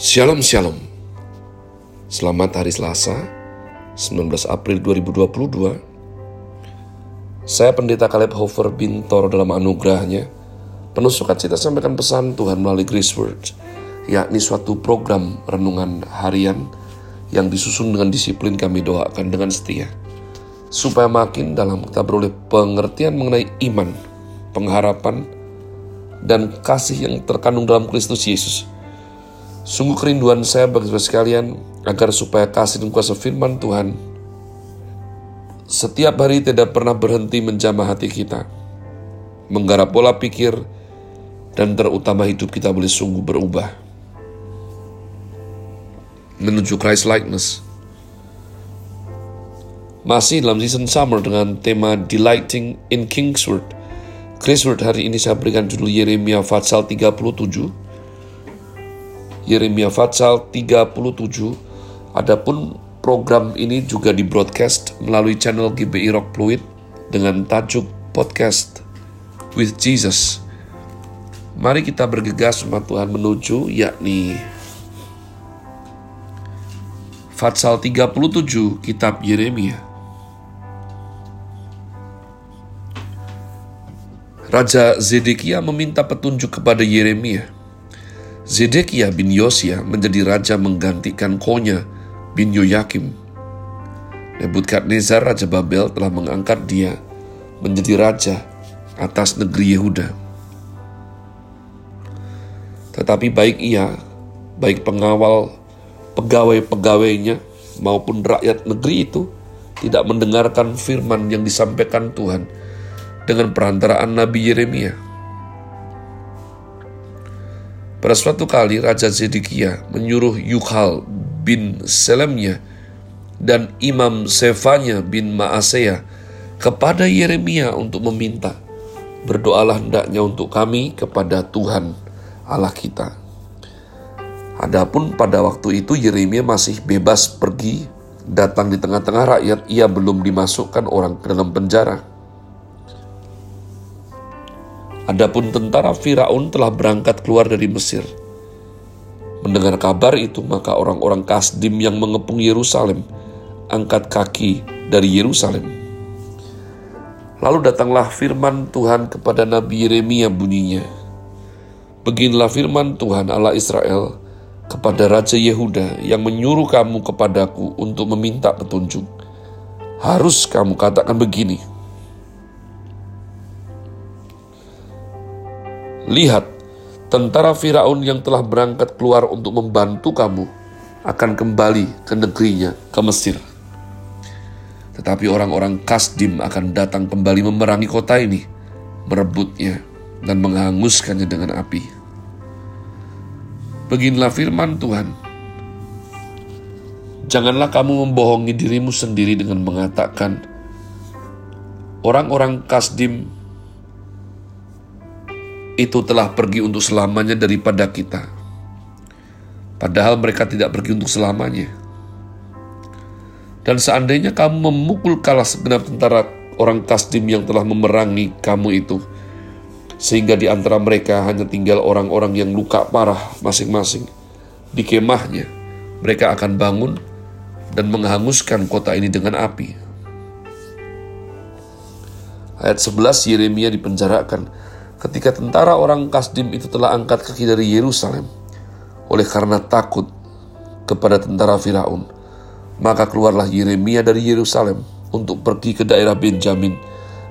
Shalom Shalom. Selamat hari Selasa 19 April 2022 Saya Pendeta Caleb Hofer Bintor dalam anugerahnya Penuh sukacita sampaikan pesan Tuhan melalui Grace Word Yakni suatu program renungan harian Yang disusun dengan disiplin kami doakan dengan setia Supaya makin dalam kita beroleh pengertian mengenai iman Pengharapan dan kasih yang terkandung dalam Kristus Yesus Sungguh kerinduan saya bagi sekalian agar supaya kasih dan kuasa firman Tuhan setiap hari tidak pernah berhenti menjamah hati kita, menggarap pola pikir, dan terutama hidup kita boleh sungguh berubah menuju Christ likeness. Masih dalam season summer dengan tema Delighting in Kingsword. Chrisword hari ini saya berikan judul Yeremia Fatsal 37 Yeremia Fatsal 37. Adapun program ini juga di broadcast melalui channel GBI Rock Fluid dengan tajuk podcast with Jesus. Mari kita bergegas umat Tuhan menuju yakni Fatsal 37 kitab Yeremia. Raja Zedekia meminta petunjuk kepada Yeremia Zedekia bin Yosia menjadi raja menggantikan Konya bin Yoyakim. Nebukadnezar Raja Babel telah mengangkat dia menjadi raja atas negeri Yehuda. Tetapi baik ia, baik pengawal pegawai-pegawainya maupun rakyat negeri itu tidak mendengarkan firman yang disampaikan Tuhan dengan perantaraan Nabi Yeremia. Pada suatu kali Raja Zedekia menyuruh Yukhal bin Selemnya dan Imam Sefanya bin Maaseya kepada Yeremia untuk meminta, berdoalah hendaknya untuk kami kepada Tuhan Allah kita. Adapun pada waktu itu Yeremia masih bebas pergi datang di tengah-tengah rakyat, ia belum dimasukkan orang ke dalam penjara. Adapun tentara Firaun telah berangkat keluar dari Mesir. Mendengar kabar itu, maka orang-orang Kasdim yang mengepung Yerusalem angkat kaki dari Yerusalem. Lalu datanglah firman Tuhan kepada Nabi Yeremia bunyinya. Beginilah firman Tuhan Allah Israel kepada Raja Yehuda yang menyuruh kamu kepadaku untuk meminta petunjuk. Harus kamu katakan begini, Lihat, tentara Firaun yang telah berangkat keluar untuk membantu kamu akan kembali ke negerinya, ke Mesir. Tetapi orang-orang Kasdim akan datang kembali memerangi kota ini, merebutnya, dan menghanguskannya dengan api. Beginilah firman Tuhan. Janganlah kamu membohongi dirimu sendiri dengan mengatakan, orang-orang Kasdim itu telah pergi untuk selamanya daripada kita. Padahal mereka tidak pergi untuk selamanya. Dan seandainya kamu memukul kalah segenap tentara orang Kasdim yang telah memerangi kamu itu, sehingga di antara mereka hanya tinggal orang-orang yang luka parah masing-masing, di kemahnya mereka akan bangun dan menghanguskan kota ini dengan api. Ayat 11 Yeremia dipenjarakan ketika tentara orang Kasdim itu telah angkat kaki dari Yerusalem oleh karena takut kepada tentara Firaun. Maka keluarlah Yeremia dari Yerusalem untuk pergi ke daerah Benjamin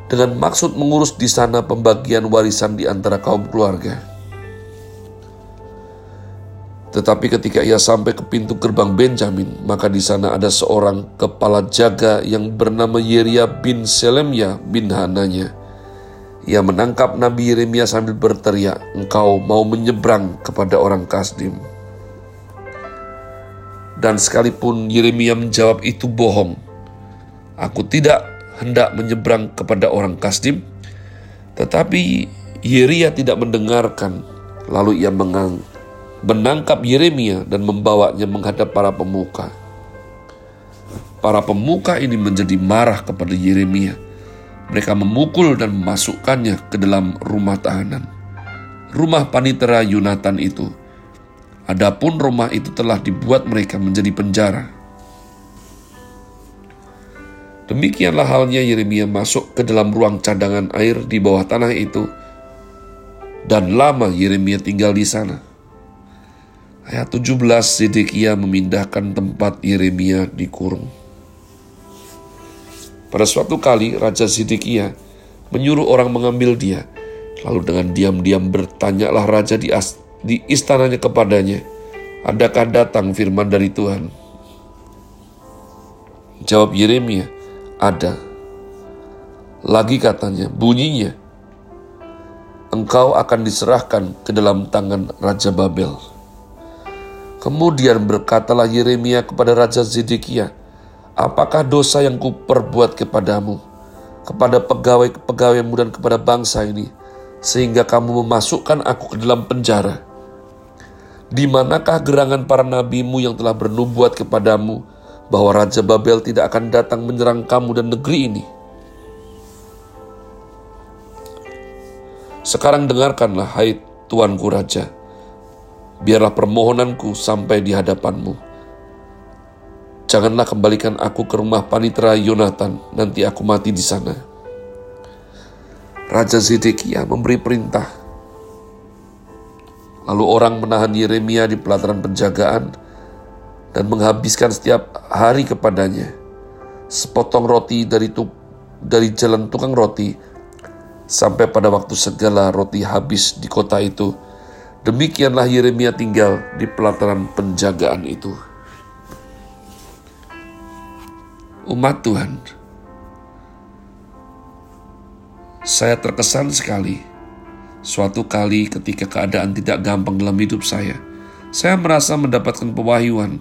dengan maksud mengurus di sana pembagian warisan di antara kaum keluarga. Tetapi ketika ia sampai ke pintu gerbang Benjamin, maka di sana ada seorang kepala jaga yang bernama Yeria bin Selemya bin Hananya ia menangkap Nabi Yeremia sambil berteriak, "Engkau mau menyeberang kepada orang Kasdim." Dan sekalipun Yeremia menjawab itu bohong, aku tidak hendak menyeberang kepada orang Kasdim, tetapi Yeria tidak mendengarkan. Lalu ia mengang, menangkap Yeremia dan membawanya menghadap para pemuka. Para pemuka ini menjadi marah kepada Yeremia mereka memukul dan memasukkannya ke dalam rumah tahanan. Rumah panitera Yunatan itu Adapun rumah itu telah dibuat mereka menjadi penjara. Demikianlah halnya Yeremia masuk ke dalam ruang cadangan air di bawah tanah itu, dan lama Yeremia tinggal di sana. Ayat 17 Zedekia memindahkan tempat Yeremia dikurung. Pada suatu kali Raja Zedekia menyuruh orang mengambil dia, lalu dengan diam-diam bertanyalah Raja di, istananya kepadanya, adakah datang firman dari Tuhan? Jawab Yeremia, ada. Lagi katanya, bunyinya, engkau akan diserahkan ke dalam tangan Raja Babel. Kemudian berkatalah Yeremia kepada Raja Zedekia, Apakah dosa yang kuperbuat kepadamu, kepada pegawai-pegawaimu dan kepada bangsa ini, sehingga kamu memasukkan aku ke dalam penjara? Di manakah gerangan para nabimu yang telah bernubuat kepadamu, bahwa Raja Babel tidak akan datang menyerang kamu dan negeri ini. Sekarang dengarkanlah, hai Tuanku Raja. Biarlah permohonanku sampai di hadapanmu. Janganlah kembalikan aku ke rumah panitra Yonatan, nanti aku mati di sana. Raja Zedekia memberi perintah. Lalu orang menahan Yeremia di pelataran penjagaan, dan menghabiskan setiap hari kepadanya. Sepotong roti dari tu, dari jalan tukang roti sampai pada waktu segala roti habis di kota itu. Demikianlah Yeremia tinggal di pelataran penjagaan itu. Umat Tuhan, saya terkesan sekali suatu kali ketika keadaan tidak gampang dalam hidup saya. Saya merasa mendapatkan pewahyuan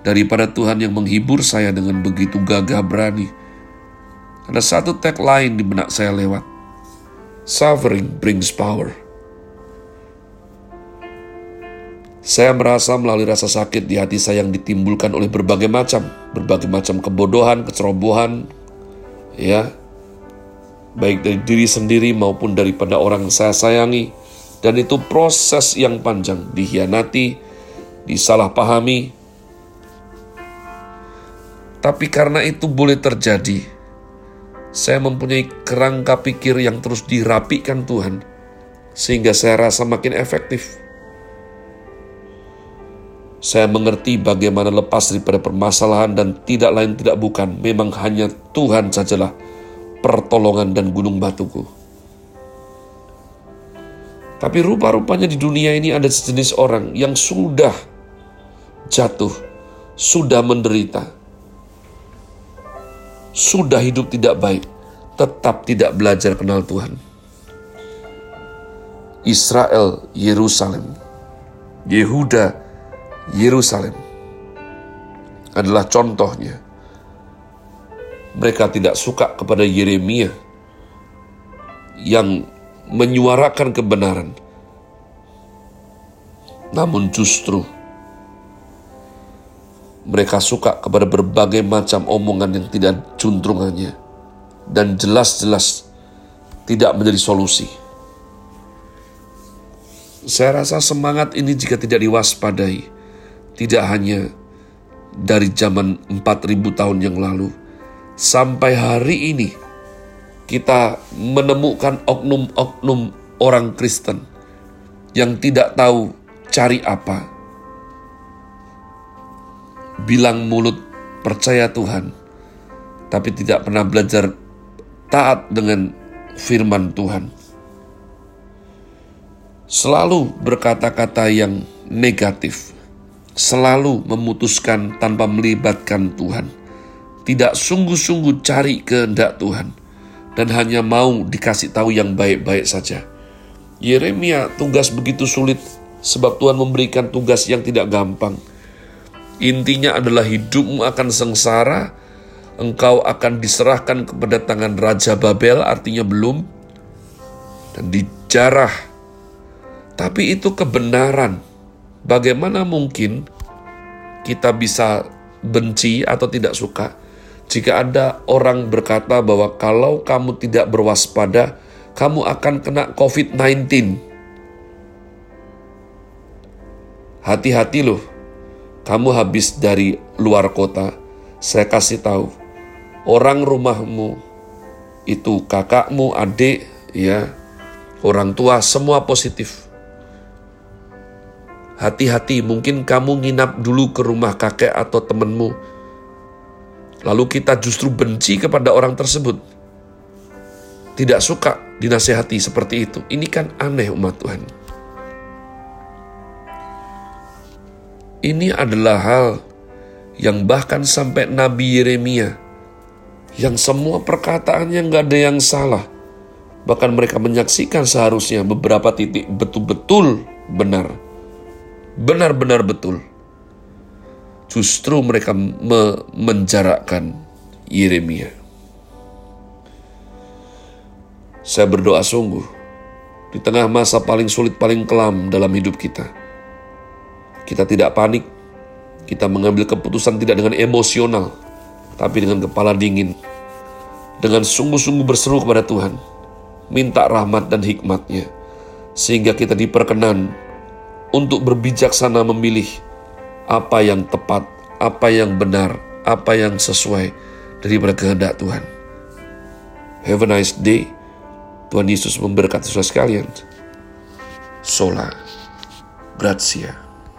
daripada Tuhan yang menghibur saya dengan begitu gagah berani. Ada satu tagline di benak saya lewat. Suffering brings power. Saya merasa melalui rasa sakit di hati saya yang ditimbulkan oleh berbagai macam, berbagai macam kebodohan, kecerobohan, ya, baik dari diri sendiri maupun daripada orang yang saya sayangi, dan itu proses yang panjang, dihianati, disalahpahami, tapi karena itu boleh terjadi, saya mempunyai kerangka pikir yang terus dirapikan Tuhan, sehingga saya rasa makin efektif. Saya mengerti bagaimana lepas daripada permasalahan dan tidak lain tidak bukan, memang hanya Tuhan sajalah pertolongan dan gunung batuku. Tapi rupa-rupanya di dunia ini ada sejenis orang yang sudah jatuh, sudah menderita, sudah hidup tidak baik, tetap tidak belajar kenal Tuhan. Israel, Yerusalem, Yehuda, Yerusalem adalah contohnya. Mereka tidak suka kepada Yeremia yang menyuarakan kebenaran, namun justru mereka suka kepada berbagai macam omongan yang tidak juntrungannya dan jelas-jelas tidak menjadi solusi. Saya rasa semangat ini jika tidak diwaspadai, tidak hanya dari zaman 4000 tahun yang lalu, sampai hari ini kita menemukan oknum-oknum orang Kristen yang tidak tahu cari apa, bilang mulut percaya Tuhan, tapi tidak pernah belajar taat dengan firman Tuhan. Selalu berkata-kata yang negatif, selalu memutuskan tanpa melibatkan Tuhan, tidak sungguh-sungguh cari kehendak Tuhan, dan hanya mau dikasih tahu yang baik-baik saja. Yeremia tugas begitu sulit sebab Tuhan memberikan tugas yang tidak gampang Intinya adalah hidupmu akan sengsara, engkau akan diserahkan kepada tangan Raja Babel, artinya belum, dan dijarah. Tapi itu kebenaran. Bagaimana mungkin kita bisa benci atau tidak suka jika ada orang berkata bahwa kalau kamu tidak berwaspada, kamu akan kena COVID-19. Hati-hati loh, kamu habis dari luar kota, saya kasih tahu, orang rumahmu itu kakakmu, adik, ya, orang tua semua positif. Hati-hati, mungkin kamu nginap dulu ke rumah kakek atau temanmu. Lalu kita justru benci kepada orang tersebut. Tidak suka dinasehati seperti itu. Ini kan aneh umat Tuhan. Ini adalah hal yang bahkan sampai Nabi Yeremia yang semua perkataannya nggak ada yang salah. Bahkan mereka menyaksikan seharusnya beberapa titik betul-betul benar. Benar-benar betul. Justru mereka me menjarakkan Yeremia. Saya berdoa sungguh di tengah masa paling sulit, paling kelam dalam hidup kita kita tidak panik, kita mengambil keputusan tidak dengan emosional, tapi dengan kepala dingin. Dengan sungguh-sungguh berseru kepada Tuhan, minta rahmat dan hikmatnya, sehingga kita diperkenan untuk berbijaksana memilih apa yang tepat, apa yang benar, apa yang sesuai daripada kehendak Tuhan. Have a nice day. Tuhan Yesus memberkati saudara sekalian. Sola. Grazie.